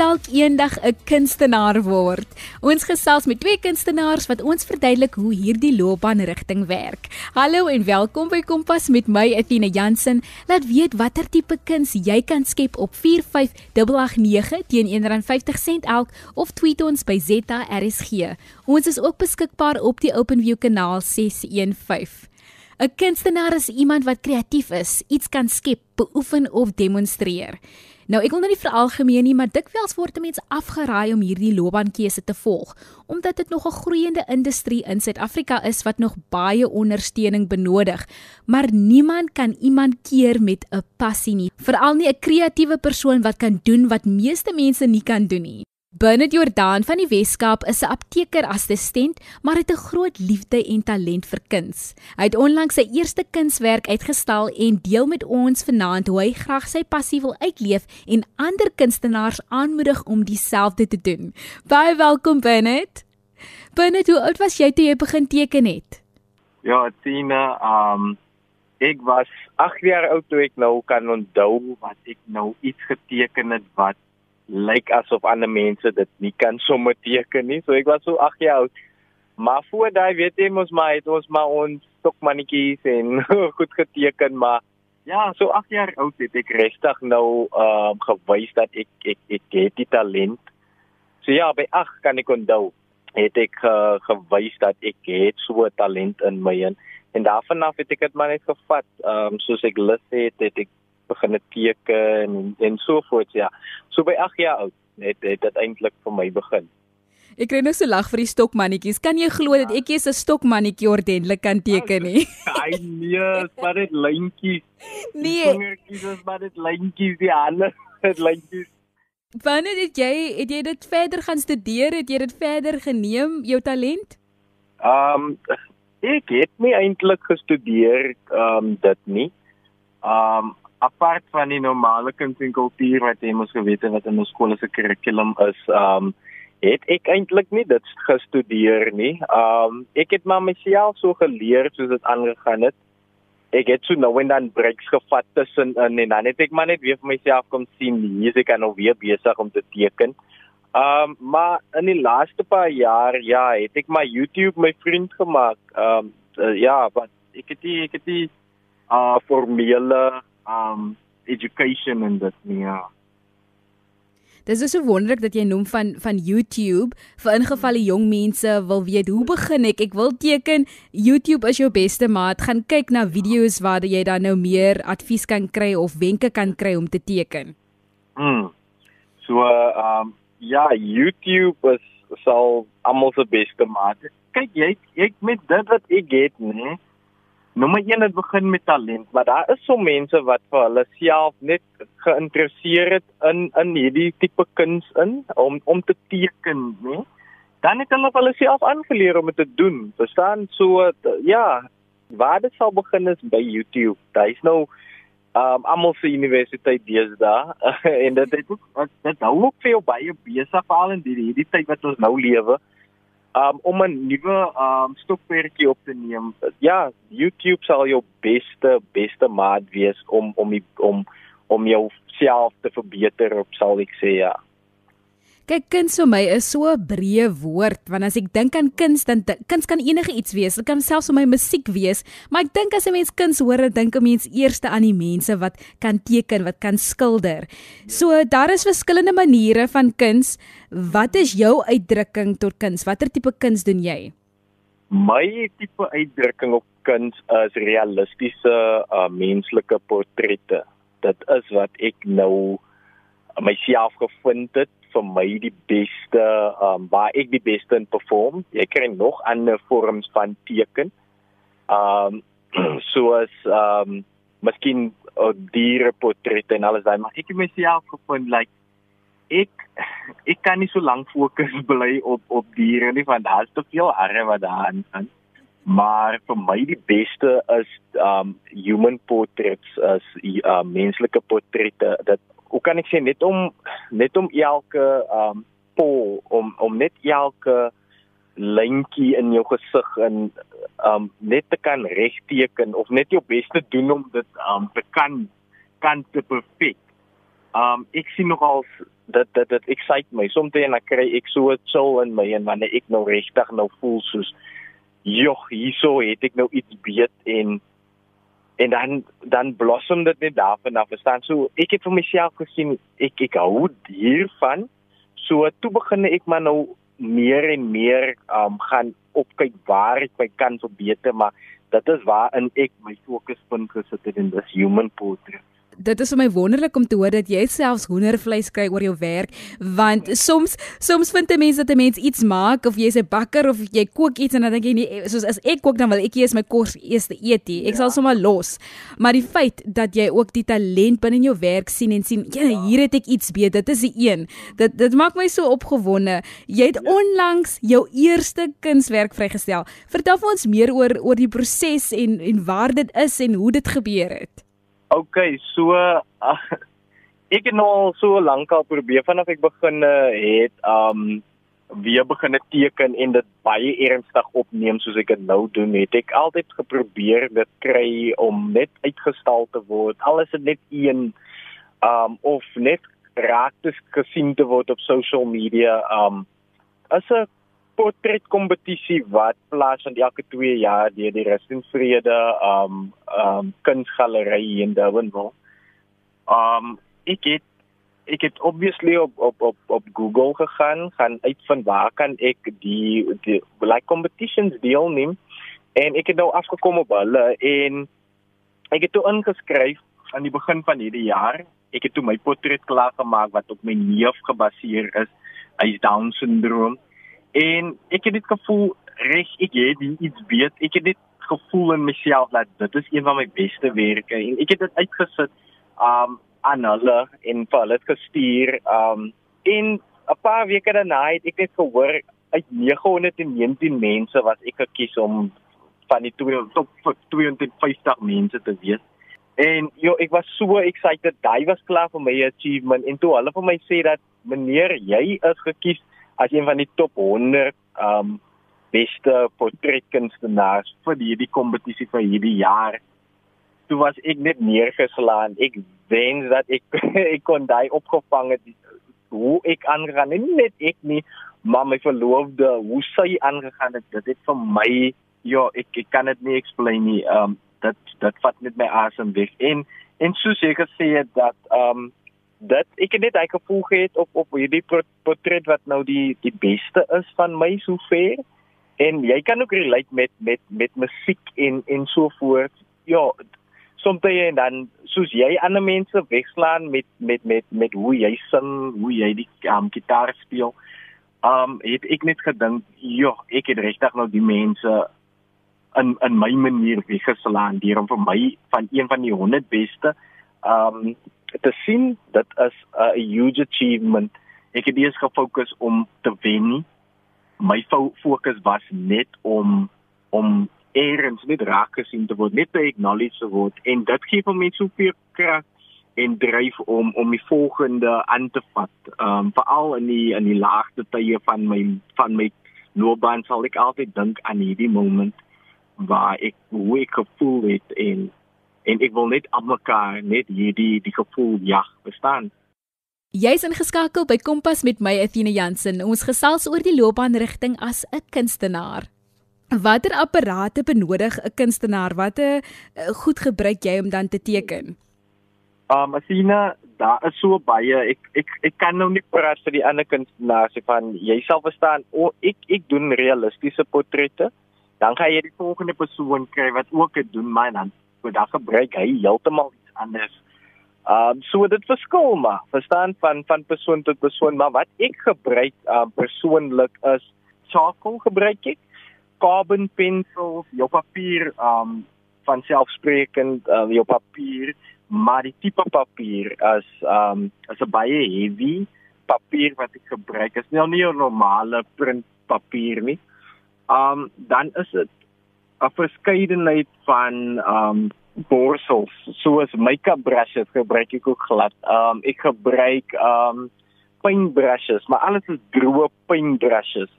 dalk eendag 'n kunstenaar word? Ons gesels met twee kunstenaars wat ons verduidelik hoe hierdie loopbaanrigting werk. Hallo en welkom by Kompas met my Athena Jansen. Laat weet watter tipe kuns jy kan skep op 45889 teen R1.50 elk of tweet ons by ZRSG. Ons is ook beskikbaar op die OpenView kanaal 615. 'n Kunstenaar is iemand wat kreatief is, iets kan skep, beoefen of demonstreer. Nou ek wil nou nie vir algemeen nie, maar dikwels word 'n mens afgeraai om hierdie loopbaankeuse te volg, omdat dit nog 'n groeiende industrie in Suid-Afrika is wat nog baie ondersteuning benodig. Maar niemand kan iemand keer met 'n passie nie, veral nie 'n kreatiewe persoon wat kan doen wat meeste mense nie kan doen nie. Bernard Jordan van die Weskaap is 'n aptekerassistent, maar het 'n groot liefde en talent vir kuns. Hy het onlangs sy eerste kunswerk uitgestal en deel met ons vanaand hoe hy graag sy passie wil uitleef en ander kunstenaars aanmoedig om dieselfde te doen. Baie welkom Bernard. Bernard, hoe oud was jy toe jy begin teken het? Ja, Tina, um ek was 8 jaar oud toe ek nou kan onthou wat ek nou iets geteken het wat lyk asof ander mense dit nie kan sommer teken nie. So ek was so 8 jaar oud. Maar voor daai weet jy mos maar het ons maar ons stokmannetjies en goed geteken maar ja, so 8 jaar oud het ek restig nou ehm uh, gewys dat ek ek ek het die talent. So ja, by 8 kan ek onthou het ek uh, gewys dat ek het so talent in my en en daarvan af het ek dit maar net gevat. Ehm um, soos ek lus het, het ek begin teken en en so voort ja. So by 8 jaar oud het het dit eintlik vir my begin. Ek kry nou so lag vir die stokmannetjies. Kan jy glo dat ek eers 'n stokmannetjie ordentlik kan teken nie? Ai nee, maar dit lyntjies. Nee. Vingertjies is maar dit lyntjies die hande, dit lyntjies. Wanneer het jy het jy dit verder gaan studeer? Het jy dit verder geneem jou talent? Ehm um, ek het nie eintlik gestudeer ehm um, dit nie. Ehm um, apart van die normale kultuur wat jy mos geweet het wat in ons skole se kurrikulum is, um het ek eintlik nie dit gestudeer nie. Um ek het maar myself so geleer soos dit aangegaan het. Ek het so nou en dan breaks gevat tussen in en dan het ek maar net weer vir myself kom sien is ek nou weer besig om te teken. Um maar in die laaste paar jaar ja, het ek my YouTube my vriend gemaak. Um uh, ja, wat ek het die, ek het die uh formele um education in dit nie. Ja. Dis is so wonderlik dat jy noem van van YouTube vir ingevalle jong mense wil weet hoe begin ek? Ek wil teken. YouTube is jou beste maat. Gaan kyk na video's waar jy dan nou meer advies kan kry of wenke kan kry om te teken. Mm. So um ja, YouTube is sal almal se beste maat. Kyk jy ek met dit wat ek het, nee Nommer 1 het begin met talent, maar daar is so mense wat vir hulle self net geïnteresseerd het in in hierdie tipe kuns in om om te teken, né? Dan het hulle hulle self aangeleer om dit te doen. Verstaan? So ja, waar dit sal begin is by YouTube. Daar is nou um almal se universiteit daar en dit het ook dit hou ook veel baie besig veral in hierdie tyd wat ons nou lewe um, om 'n nuwe um stokperdjie op te neem. Ja, YouTube sal jou beste beste maat wees om om om om jouself te verbeter, sal ek sê ja. Kyk, kuns vir my is so 'n breë woord, want as ek dink aan kuns, dan kuns kan enige iets wees. Dit kan selfs vir my musiek wees, maar ek dink as 'n mens kuns hoor, dan dink 'n mens eers aan die mense wat kan teken, wat kan skilder. So daar is verskillende maniere van kuns. Wat is jou uitdrukking tot kuns? Watter tipe kuns doen jy? My tipe uitdrukking op kuns is realistiese uh, menslike portrette. Dit is wat ek nou myself gevind het vir my die beste um waar ek die beste in perform. Jy kry nog ander vorms van teken. Um soos um miskien uh, diereportrette en alles daai, maar ek het myself gevind like ek ek kan nie so lank fokus bly op op diere nie want daar's te veel arre wat daarin is. Maar vir my die beste is um human portraits as uh, menslike portrette dat hoe kan ek sê net om net om elke um pol om om net elke lyntjie in jou gesig en um net te kan regteken of net jou bes te doen om dit um te kan kan te perfek. Um ek sien nogal dat dat dit excite my. Soms dan kry ek so chill in my en wanneer ek nou regtig nou voel soos joh, hierso het ek nou iets beet en en dan dan blossom dit net daar van af. Verstaan? So ek het vir myself gesien ek ek hou hiervan. So toe begin ek maar nou meer en meer um gaan opkyk waar ek my kan verbeter, maar dit is waar in ek my fokuspunt gesit het en dis human portrait dit is vir my wonderlik om te hoor dat jy selfs hoendervleis kry oor jou werk want soms soms vind 'n mens dat 'n mens iets maak of jy's 'n bakker of jy kook iets en dan dink jy nie soos as ek kook dan wil ek eers my kos eers eet nie ek ja. sal sommer los. Maar die feit dat jy ook die talent binne in jou werk sien en sien ja. hier het ek iets beet dit is die een. Dit dit maak my so opgewonde. Jy het ja. onlangs jou eerste kunswerk vrygestel. Vertel vir ons meer oor oor die proses en en waar dit is en hoe dit gebeur het Okay, so uh, ek het nou al so lank al probeer vanaf ek begin het um weer begin teken en dit baie ernstig opneem soos ek dit nou doen het ek altyd geprobeer dit kry om net uitgestal te word. Alles is net een um of net raak dit gesien te word op social media um as 'n portretkompetisie wat plaasvind elke 2 jaar deur die Rust en Vrede um um kunsgalery in Durbanville. Um ek het ek het obviously op op op op Google gegaan, gaan uitvind waar kan ek die die like competitions deelneem en ek het nou afgekom op hulle en ek het toe ingeskryf aan die begin van hierdie jaar. Ek het toe my portret klaar gemaak wat op my neef gebaseer is. Hy is down syndroom En ek het dit gevoel reg ek het iets weet. Ek het dit gevoel in myself dat dit is een van my beste werke en ek het dit uitgesit um aan hulle en vir hulle gestuur um in 'n paar weke daarna het ek net gehoor uit 919 mense wat ek gekies om van die top 250 mense te wees. En jo ek was so excited. Daai was klaar vir my achievement en toe hulle vir my sê dat meneer jy is gekies as een van die top 100 um beste portretkunstenaars vir hierdie kompetisie vir hierdie jaar. Toe was ek net neergeslaan. Ek wens dat ek ek kon daai opgevang het hoe ek aangegaan het. Net ek nie, maar my verloofde, hoe sy aangegaan het. Dit het vir my ja, ek ek kan dit nie explain nie. Um dat dat vat net my asem weg. En en soos ek gesê het dat um dit ek het net hy gevoel gehad op op hierdie portret wat nou die die beste is van my sover en jy kan ook relate met met met musiek en en so voort. Ja soms en dan soos jy ander mense wegslaan met met met met hoe jy sing hoe jy die um, gitaar speel um het ek net gedink ja ek het regtig nou die mense in in my manier weggeslaan deur om vir my van een van die 100 beste um te sien dit is 'n huge achievement. Ek het eers gefokus om te wen nie. My fokus was net om om eerens net raak gesien te word, net te acknowledge te word en dit gee vir my soveel krag en dryf om om die volgende aan te vat. Ehm um, veral in die in die laagste tye van my van my loopbaan sal ek altyd dink aan hierdie moment waar ek hoe ek gevoel het en en ek wil net aan mekaar net hierdie die gevoel jag bestaan. Jy's ingeskakel by Kompas met my Athena Jansen. Ons gesels oor die loopbaanrigting as 'n kunstenaar. Watter apparate benodig 'n kunstenaar? Watter uh, goed gebruik jy om dan te teken? Um Athena, daar is so baie. Ek ek ek kan nou nie praat vir die ander kunstenaars van jy sal verstaan. O, ek ek doen realistiese portrette. Dan gaan jy die volgende persoon kry wat ook dit doen, maar dan so dan gebruik hy heeltemal iets anders. Ehm um, so dit verskil maar, verstaan van van persoon tot persoon, maar wat ek gebruik um, persoonlik is charcoal gebruik ek, carbon pencils, jou papier ehm um, van selfsprekend uh, jou papier, maar die tipe papier as ehm um, as 'n baie heavy papier wat ek gebruik is nou nie 'n normale print papier nie. Ehm um, dan is dit 'n verskeidenheid van um borsels soos make-up brushes gebruik ek ook glad. Um ek gebruik um paint brushes, maar alles is droë paint brushes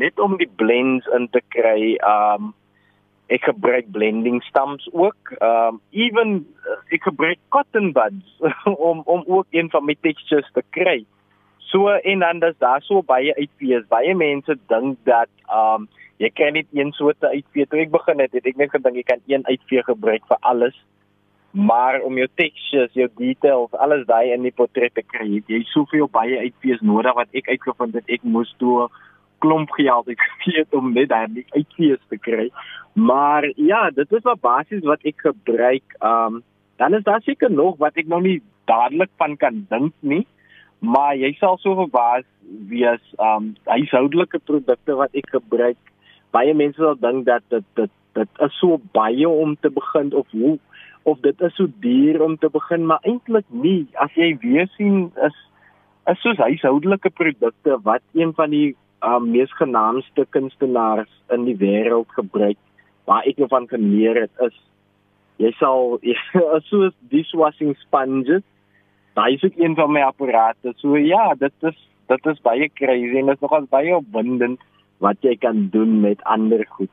net om die blends in te kry. Um ek gebruik blending stamps ook. Um even uh, ek gebruik cotton buds om om ook een van my textures te kry. So en dan dis daar so baie uitfees. Baie mense dink dat um jy kan net een soort uitfee. Toe ek begin het, het ek net gedink jy kan een uitfee gebruik vir alles. Maar om jou textures, jou details, alles daai in die portret te kry, jy soveel baie uitfees nodig wat ek uitgevind het ek moes toe klomp geld ek weet om net daai uitfees te kry. Maar ja, dit is wat basies wat ek gebruik. Um dan is daar seker nog wat ek nog nie dadelik van kan dink nie. Maar jy sal so verbaas wees um huishoudelike produkte wat ek gebruik. Baie mense sal dink dat dit dit dit is so baie om te begin of hoe of dit is so duur om te begin, maar eintlik nie. As jy weer sien is is soos huishoudelike produkte wat een van die um, mees genaamde kunstenaars in die wêreld gebruik waar ek nou van geleer het is jy sal soos dishwashing sponges. Daai is ook een van my apparate so ja dit is dit is baie crazy en dit is nogal baie opwindend wat jy kan doen met ander goed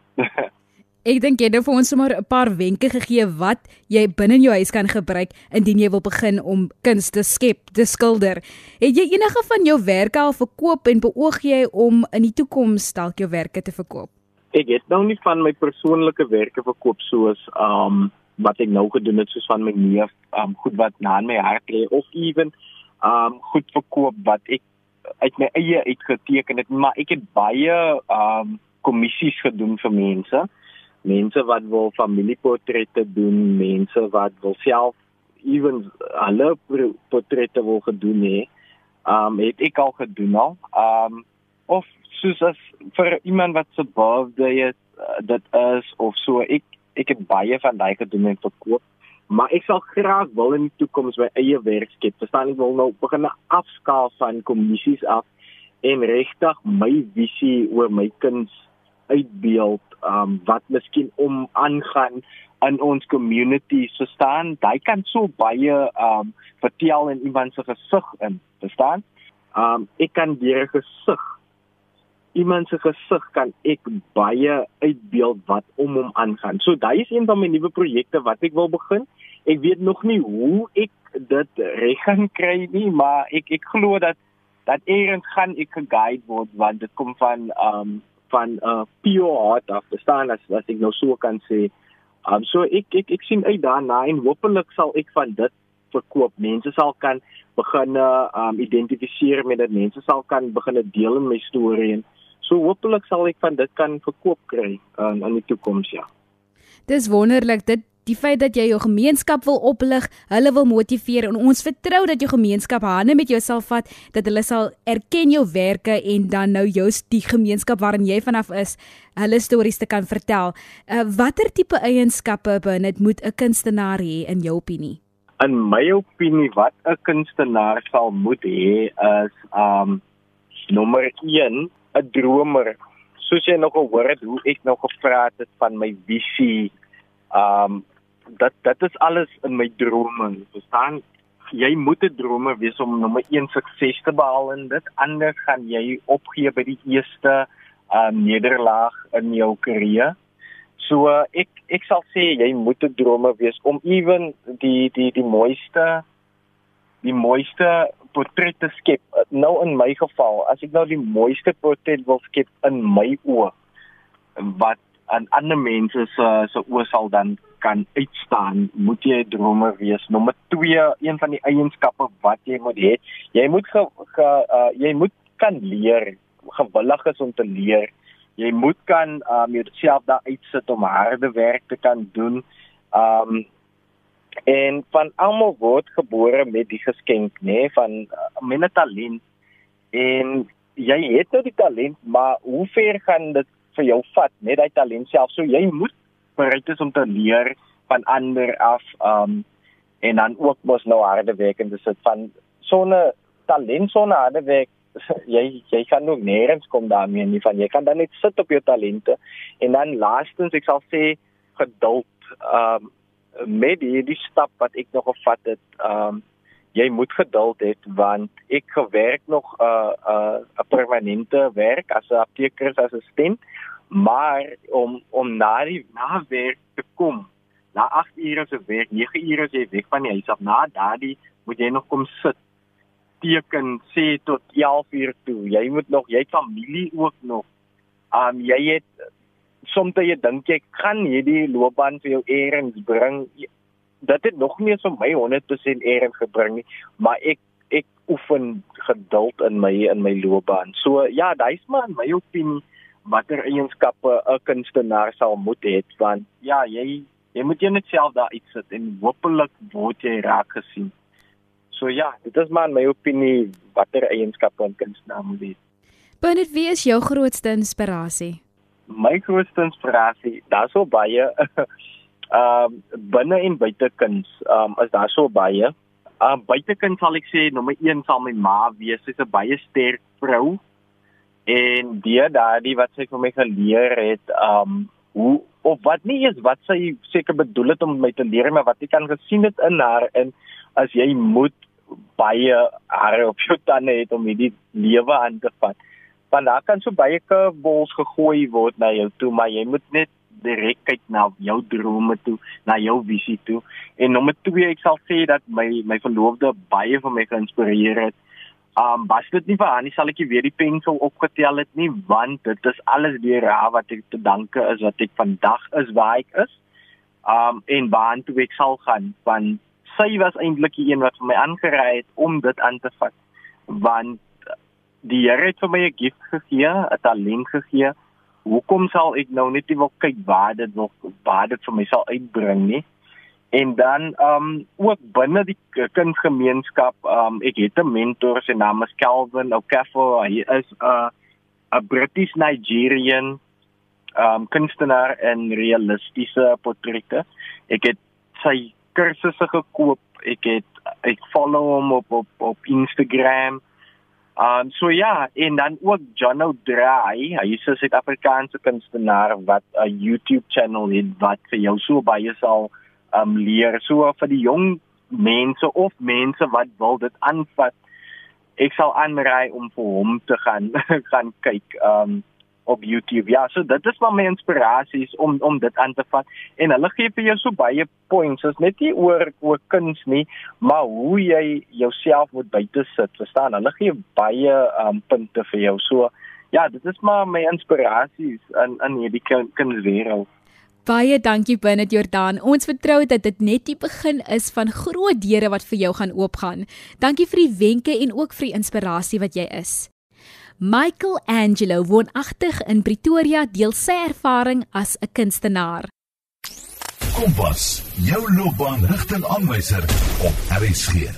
Ek dink jy het nou vir ons sommer 'n paar wenke gegee wat jy binne in jou huis kan gebruik indien jy wil begin om kuns te skep, te skilder. Het jy enige van jou werke al verkoop en beoog jy om in die toekoms dalk jou werke te verkoop? Ek het nou nie van my persoonlike werke verkoop soos um wat ek nou gedoen het soos van my neef, um goed wat na in my hart lê of ewen um goed verkoop wat ek uit my eie uitgeteken het, maar ek het baie um kommissies gedoen vir mense mense wat wil familieportrette doen, mense wat wil self ewen hulle portrette wil gedoen hê. Um het ek al gedoen al. Um of soos as vir iemand wat se birthday is, uh, dit is of so ek ek het baie van daai gedoen en verkoop. Maar ek sal graag wil in die toekoms my eie werk skep. Verstaan ek wil nou begin afskaal van kommissies af en regtig my visie oor my kuns uitbeeld um wat miskien om aangaan in ons community. So staan hy kan so baie um vertel in iemand se gesig in. Verstaan? Um ek kan deur gesig iemand se gesig kan ek baie uitbeeld wat om hom aangaan so daai is een van my nuwe projekte wat ek wil begin ek weet nog nie hoe ek dit reg gaan kry nie maar ek ek glo dat dat eers gaan ek geguide word want dit kom van um van 'n uh, pure heart af te staan as as ek nou so kan sê. Um so ek ek ek sien uit daarna en hopelik sal ek van dit verkoop. Mense sal kan begin um identifiseer met dit. Mense sal kan begin deel in my storie en so hopelik sal ek van dit kan verkoop kry um, in die toekoms ja. Dis wonderlik. Dit die feit dat jy jou gemeenskap wil oplig, hulle wil motiveer en ons vertrou dat jou gemeenskap hande met jou sal vat, dat hulle sal erken jou werke en dan nou jou die gemeenskap waarin jy vanaf is, hulle stories te kan vertel. Uh, watter tipe eienskappe binne moet 'n kunstenaar hê in jou opinie? In my opinie wat 'n kunstenaar sal moet hê is um nommer 1, 'n dromer. Soos jy nog gehoor het hoe ek nog gevra het van my visie um dat dit is alles in my drome. Verstaan? Jy moet 'n dromer wees om nommer 1 sukses te behaal en dit anders gaan jy opgee by die eerste uh nederlaag in jou karier. So uh, ek ek sal sê jy moet 'n dromer wees om ewen die die die mooiste die mooiste portret te skep. Nou in my geval, as ek nou die mooiste portret wil skep in my oë wat aan ander mense se se oë sal dan kan uitstaan, moet jy 'n dromer wees. Nommer 2, een van die eienskappe wat jy moet hê, jy moet ge, ge uh, jy moet kan leer, gewillig is om te leer. Jy moet kan um jouself daar uitsit om harde werk te kan doen. Um en van almal word gebore met die geskenk, nê, nee, van met 'n talent. En jy het nou die talent, maar hoe ver gaan dit vir jou vat met daai talent self? So jy moet bereid is om te leer van ander af um en dan ook mos nou harde werk en dis van sonne talent sonne harde werk jy jy kan nog nêrens kom daarmee nie van jy kan dan net sit op jou talente en dan laastens ek sal sê geduld um met hierdie stap wat ek nog gevat het um jy moet geduld hê want ek gewerk nog 'n uh, 'n uh, 'n permanente werk as 'n apteker assistent maar om om na die na werk te kom na 8 ure se werk 9 ure se weg van die huis af na daardie moet jy nog kom sit teken sê tot 11 uur toe. Jy moet nog jy familie ook nog. Um jy het soms jy dink jy kan hierdie loopbaan vir jou eerings bring dit het nog nie so my 100% eerings gebring nie maar ek ek oefen geduld in my in my loopbaan so ja dis maar in my opinie watter eienskappe 'n kunstenaar sal moet hê want ja jy jy moet jou net self daar uitsit en hopelik word jy raak gesien. So ja, dit is maar my opinie watter eienskappe 'n kunstenaar moet hê. Bernard, wie is jou grootste inspirasie? My grootste inspirasie, daar's so baie ehm um, binne en buite kuns, ehm um, is daar so baie. Ehm uh, buite kuns sal ek sê nommer 1 sal my ma wees. Sy's 'n baie sterk vrou en die daardie wat sy vir my geleer het um hoe of wat nie is wat sy seker bedoel het om my te leer maar wat ek kan gesien het in haar in as jy moet baie hare op jou tande het om hierdie lewe aan te vat want daar kan so baie curveballs gegooi word na jou toe maar jy moet net direk kyk na jou drome toe na jou visie toe. En nommer 2 ek sal sê dat my my verloofde baie van my geïnspireer het. Um was dit nie vir haar nie sal ek weer die pensel opgetel het nie want dit is alles deur haar wat ek te danke is wat ek vandag is waar ek is. Um en waar toe ek sal gaan want sy was eintlik die een wat vir my aangeraai het om dit aan te vat. Want die Here het vir my 'n gift gegee, 'n talent gegee. Hoekom sal ek nou net nie wil kyk waar dit nog waar dit vir my sal uitbring nie? En dan ehm um, ook binne die kindgemeenskap, ehm um, ek het 'n mentor se naam is Calvin Okafor. Hy is 'n uh, 'n British Nigerian ehm um, kunstenaar en realistiese portrette. Ek het sy kursusse gekoop. Ek het ek follow hom op op op Instagram. Um, so ja, en dan ook John O'Dry. Hy is 'n Suid-Afrikaanse kunstenaar wat 'n YouTube channel het wat vir jou so baie sal um leer so vir die jong mense of mense wat wil dit aanvat ek sal aanraai om vir hom te gaan gaan kyk um op YouTube. Ja, so dit is maar my inspirasies om om dit aan te vat. En hulle gee vir jou so baie points. Is net nie oor oor kuns nie, maar hoe jy jouself moet buite sit. Verstaan? Hulle gee baie um punte vir jou. So ja, dit is maar my inspirasies in in hierdie kunswêreld. Baie dankie Binnet Jordan. Ons vertrou dat dit net die begin is van groot deure wat vir jou gaan oopgaan. Dankie vir die wenke en ook vir die inspirasie wat jy is. Michael Angelo woonagtig in Pretoria deel sy ervaring as 'n kunstenaar. Kompas, jou loopbaanrigtingaanwyser op RSG.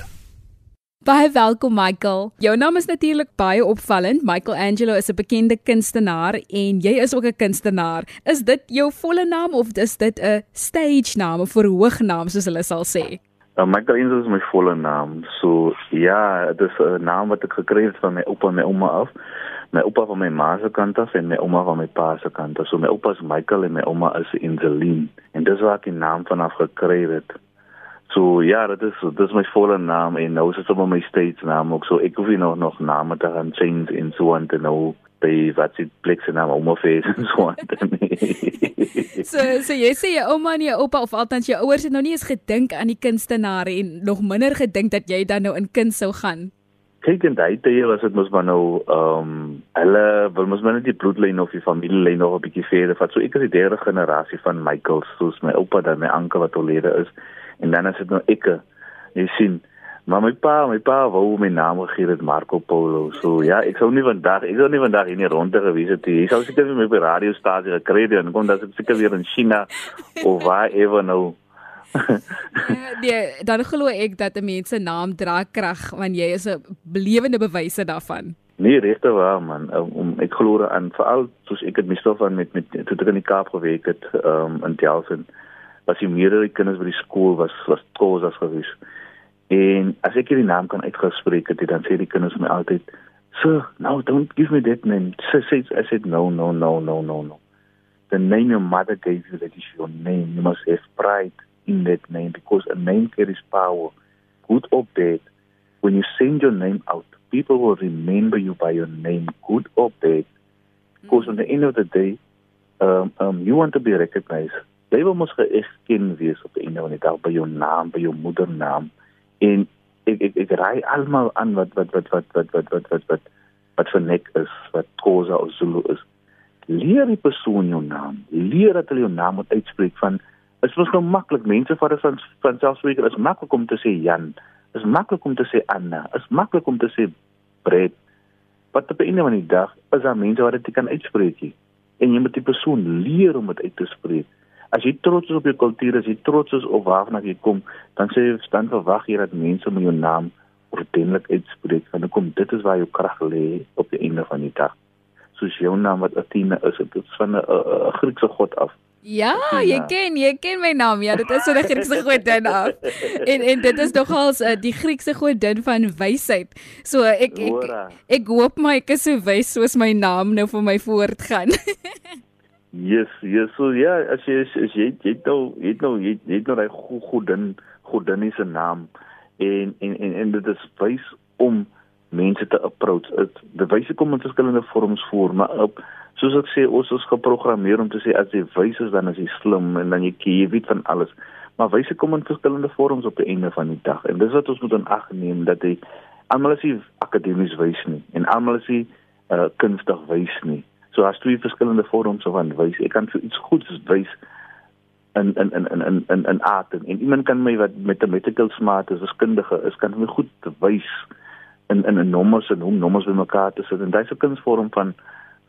Baie welkom Michael. Jou naam is natuurlik baie opvallend. Michael Angelo is 'n bekende kunstenaar en jy is ook 'n kunstenaar. Is dit jou volle naam of is dit 'n stage naam of 'n hoognaam soos hulle sal sê? Uh, Michael Angelo is my volle naam. So ja, dit is 'n naam wat ek gekry het van my oupa en my ouma af. My oupa van my ma se kant af en my ouma van my pa se kant af. So my oupa is Michael en my ouma is Inzeline. En dis waar ek die naam vanaf gekry het. So ja, dit is dit is my volle naam en nou is dit op my stage naam ook so ek hoef nie nog nog name te gaan change in so want nou by wat dit plek se naam om of is en so want. so so jy sê jou ouma en jou oupa of althans jou ouers het nou nie eens gedink aan die kunstenaar en nog minder gedink dat jy dan nou in kuns sou gaan. Kyk en daai tye was dit mos maar nou ehm um, hulle wil mos maar net die bloedlyn of die familielyn nog 'n bietjie verder vat. So ek is die derde generasie van Michael, soos my oupa dan my oom wat oorlede is en dan as dit nou ek jy sien maar my pa my pa wou my naam gegee het Marco Polo. So ja ek sou nie vandag ek sou nie vandag hier nie rondte gewees het jy sou seker my radiostasie gekry het en kon dat ek seker weer in China of waar ewe nou. Ja, nee, dan glo ek dat 'n mens se naam dra krag want jy is 'n belewende bewyse daarvan. Nee, regte waar man. Um, ek glo aan veral soos ek het myself van met met toe ek in die Kaap gewerk het, um, in Telsen was die meerdere kinders by die skool was was kos as gewees. En as ek hierdie naam kan uitgespreek het, dan sê die kinders my altyd, "Sir, no, don't give me that name." So say I said, "No, no, no, no, no, no. The name your mother gave you that is your name. You must have pride in that name because a name carries power. Good or bad, when you send your name out, people will remember you by your name, good or bad. Because mm -hmm. at the end of the day, um um you want to be recognized. Jy wil mos geësken wees op 'n einde van die dag by jou naam, by jou moedernaam. En ek ek ek raai almal aan wat wat wat wat wat wat wat wat wat wat vir nek is, wat Khoza of Zulu is. Leer die persoon jou naam. Leer dat hulle jou naam moet uitspreek van is mos gemaklik. Mense van van van selfspreker is maklik om te sê Jan. Is maklik om te sê Anna. Is maklik om te sê Brett. Wat op 'n einde van die dag is daar mense wat dit kan uitspreek. En jy moet die persoon leer om dit uit te spreek. As jy trots is op jou kultuur, as jy trots is op waarna jy kom, dan sê jy dan verwag jy dat mense met jou naam ordentlik uitspreek. Want kom dit is waar jou krag lê op die einde van die dag. Soos jou naam wat Athena is, dit is van 'n Griekse god af. Ja, jy ken, jy ken my naam. Ja, dit is so 'n Griekse godin af. En en dit is nogals uh, die Griekse godin van wysheid. So ek ek ek, ek hoop my ek is so wys soos my naam nou vir my voortgaan. yes, yes. So ja, as jy as jy jy nou jy nou jy het nou daai godin godin se naam en en en en dit is wys om mense te approach. Dit wyse kom in verskillende vorms voor, maar op soos ek sê ons is geprogrammeer om te sê as jy wys is dan is jy slim en dan jy jy weet van alles. Maar wyse kom in verskillende vorms op die einde van die dag en dis wat ons moet aanneem dat jy almal is akademies wys nie en almal is uh, kunstig wys nie. So as twee verskillende vorms van wys, ek kan vir iets goeds wys in in in in in in in aard en, iemand kan my wat mathematical smart is, wiskundige is, kan my goed wys in in 'n nommers en hoe nommers bymekaar te sit en dis 'n kunsvorm van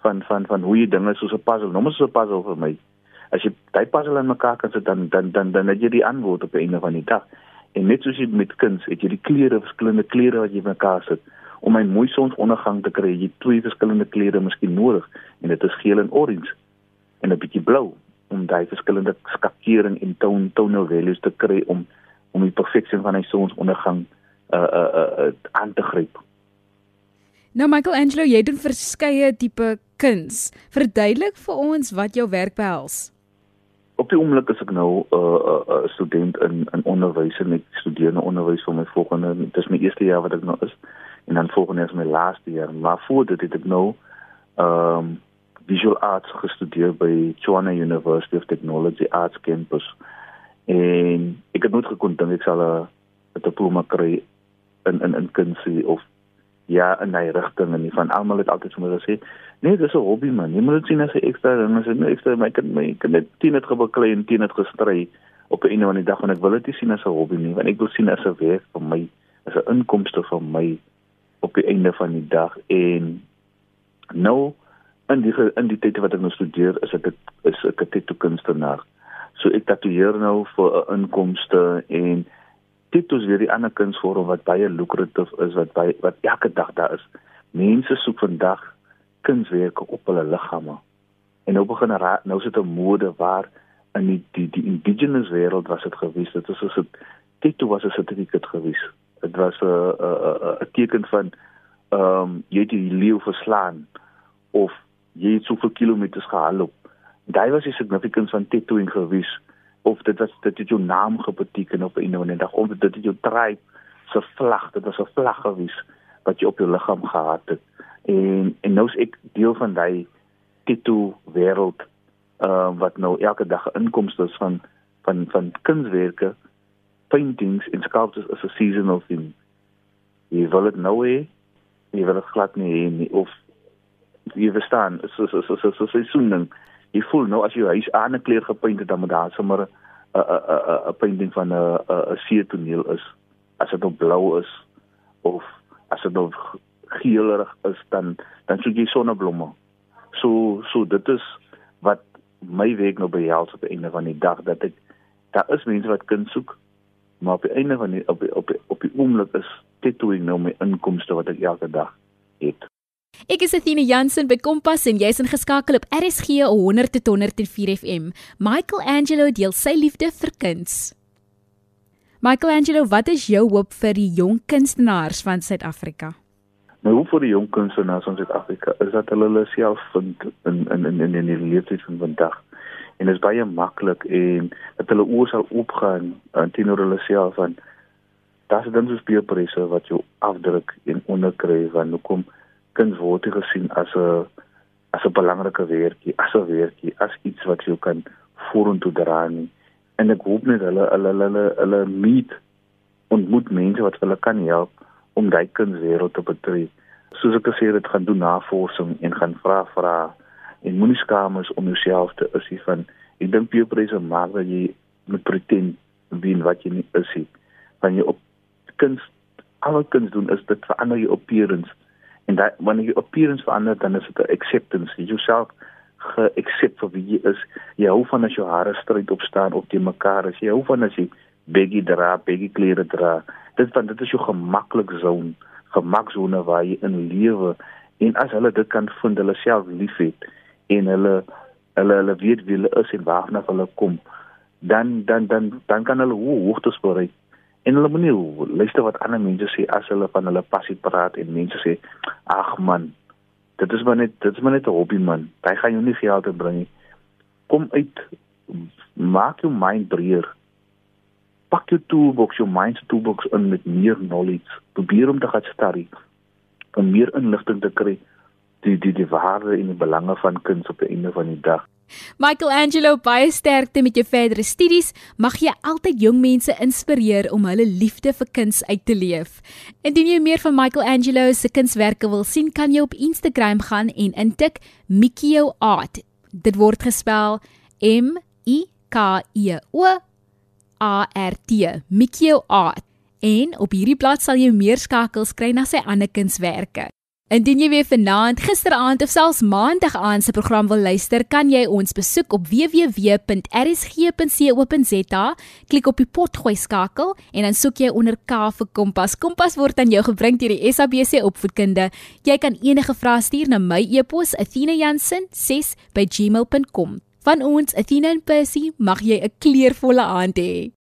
van van van hoe jy dinge soos 'n puzzle, noem dit so 'n puzzle vir my. As jy daai puzzle in mekaar kan sit dan dan dan dan het jy die antwoord op 'n einde van die dag. En net soos jy met kuns, het jy die kleure, verskillende kleure wat jy mekaar sit om 'n mooi sonsondergang te kry. Jy twee verskillende kleure miskien nodig en dit is geel en orange en 'n bietjie blou om daai verskillende skakering en tone tonal values te kry om om die perfeksie van 'n sonsondergang uh uh uh aan te gryp. Nou Michelangelo, jy doen verskeie tipe kuns. Verduidelik vir ons wat jou werk behels. Op die oomblik is ek nou 'n uh, uh, uh, student in in onderwys en ek studeer nou onderwys vir my volgende dis my eerste jaar wat ek nou is en dan volgende is my laaste jaar. Maar voor dit het ek nou ehm um, visual arts gestudeer by Tshwane University of Technology Arts Campus. En ek het nooit gekon dink ek sal 'n diploma kry in in in kunsie of ja in daai rigting en nie van almal het altyd vir my gesê nee dis 'n hobby man jy moet dit sien as 'n ekstra ding as 'n ekstra my kind my kind het teen dit gebeklei en teen dit gestry op 'n einde van die dag en ek wil dit nie sien as 'n hobby nie want ek wil sien as 'n werk vir my as 'n inkomste vir my op die einde van die dag en nou in die in die tyd wat ek nou studeer is ek is ek 'n tattoo kunstenaar so ek tatoeëer nou vir 'n inkomste en dit is weer die ander kunsvorm wat baie lukratief is wat baie wat elke dag daar is. Mense soek vandag kunswerke op hulle liggame. En nou begin nou sit 'n mode waar in die die, die indigenous wêreld was dit gewees. Dit is soos 'n tattoo was 'n sertifikaat gewees. Dit was 'n 'n 'n teken van ehm um, jy het die leeu verslaan of jy het soveel kilometers gehardloop. Daai was die significance van tattooing gewees of dit was dit het jou naam gebeteken op 'n die dag of dit het jou tribe se vlag dit was 'n vlag gewees wat jy op jou liggaam gehad het en en nou is ek deel van daai tattoo wêreld uh, wat nou elke dag inkomste is van van van kunswerke paintings en sculptures as a seasonal thing jy wil dit nou hê jy wil dit glad nie hê nie of jy verstaan so so so so so seisoen jy voel nou as jy huis aan 'n kleur gepaint het dan moet daar sommer 'n 'n 'n 'n painting van 'n 'n see toneel is. As dit nou blou is of as dit nou geelerig is dan dan soek jy sonneblomme. So so dit is wat my week nou behels op die einde van die dag dat ek daar is mense wat kan soek maar op die einde van die op die, op die, op die oomblik is tattooing nou my inkomste wat ek elke dag het Ek is Athena Jansen by Kompas en jy's ingeskakel op RSG 100 tot 104 FM. Michael Angelo deel sy liefde vir kuns. Michael Angelo, wat is jou hoop vir die jong kunstenaars van Suid-Afrika? My hoop vir die jong kunstenaars van Suid-Afrika is dat hulle hulle self vind in in in in, die leefwyse van vandag. En dit is baie maklik en dat hulle oë sal oopgaan uh, teenoor hulle self van daar's dan so 'n peerpresse wat jou afdruk en onderkry van hoekom kuns word gesien as 'n as 'n belangrike werkie, as 'n werkie, as iets wat jy kan vorentoe dra nie. En ek hoop net hulle hulle hulle hulle meet ontmoet mense wat hulle kan help om daai kunswêreld te betree. Soos ek gesê het, gaan doen navorsing en gaan vra vra en moenie skaam is om jouself te is van ek dink peer pressure maak dat jy moet pretend wees wat jy nie is nie. Wanneer jy op kuns alle kuns doen is dit verander jou appearance. En dat wanneer jou appearance verander dan is dit acceptance. Jy jouself ge-accept vir wie jy is. Jy hou van as jou hare stryd op staan op die mekaar. As jy hou van as jy baggy dra baggy klere dra dit van dit is jou gemaklik zone gemaksone waar jy in lewe en as hulle dit kan vind hulle self liefhet en hulle hulle hulle weet wie hulle is en waarna hulle kom dan dan dan dan kan hulle hoe hoogtes bereik. En hulle moenie luister wat ander mense sê as hulle van hulle passie praat en mense sê ag man dit is maar net dit is maar net 'n hobby man. Hy gaan jou nie geld bring nie. Kom uit maak jou mind breër. Pak jou toolbox jou mind toolbox in met meer knowledge. Probeer om te gaan study om meer inligting te kry die die die waarde en die belange van kuns op die einde van die dag Michelangelo, baie sterkte met jou verdere studies. Mag jy altyd jong mense inspireer om hulle liefde vir kuns uit te leef. Indien jy meer van Michelangelo se kunswerke wil sien, kan jy op Instagram gaan en intik Mikio Art. Dit word gespel M I K E O A R T. Mikio Art. En op hierdie blad sal jy meer skakels kry na sy ander kunswerke. Indien jy weer vanaand, gisteraand of selfs maandag aan se program wil luister, kan jy ons besoek op www.rsg.co.za, klik op die potgooi skakel en dan soek jy onder K vir Kompas. Kompas word aan jou gebring deur die SABC Opvoedkunde. Jy kan enige vrae stuur na my e-pos athena.jansen6@gmail.com. Van ons, Athena en Percy, mag jy 'n kleurvolle aand hê.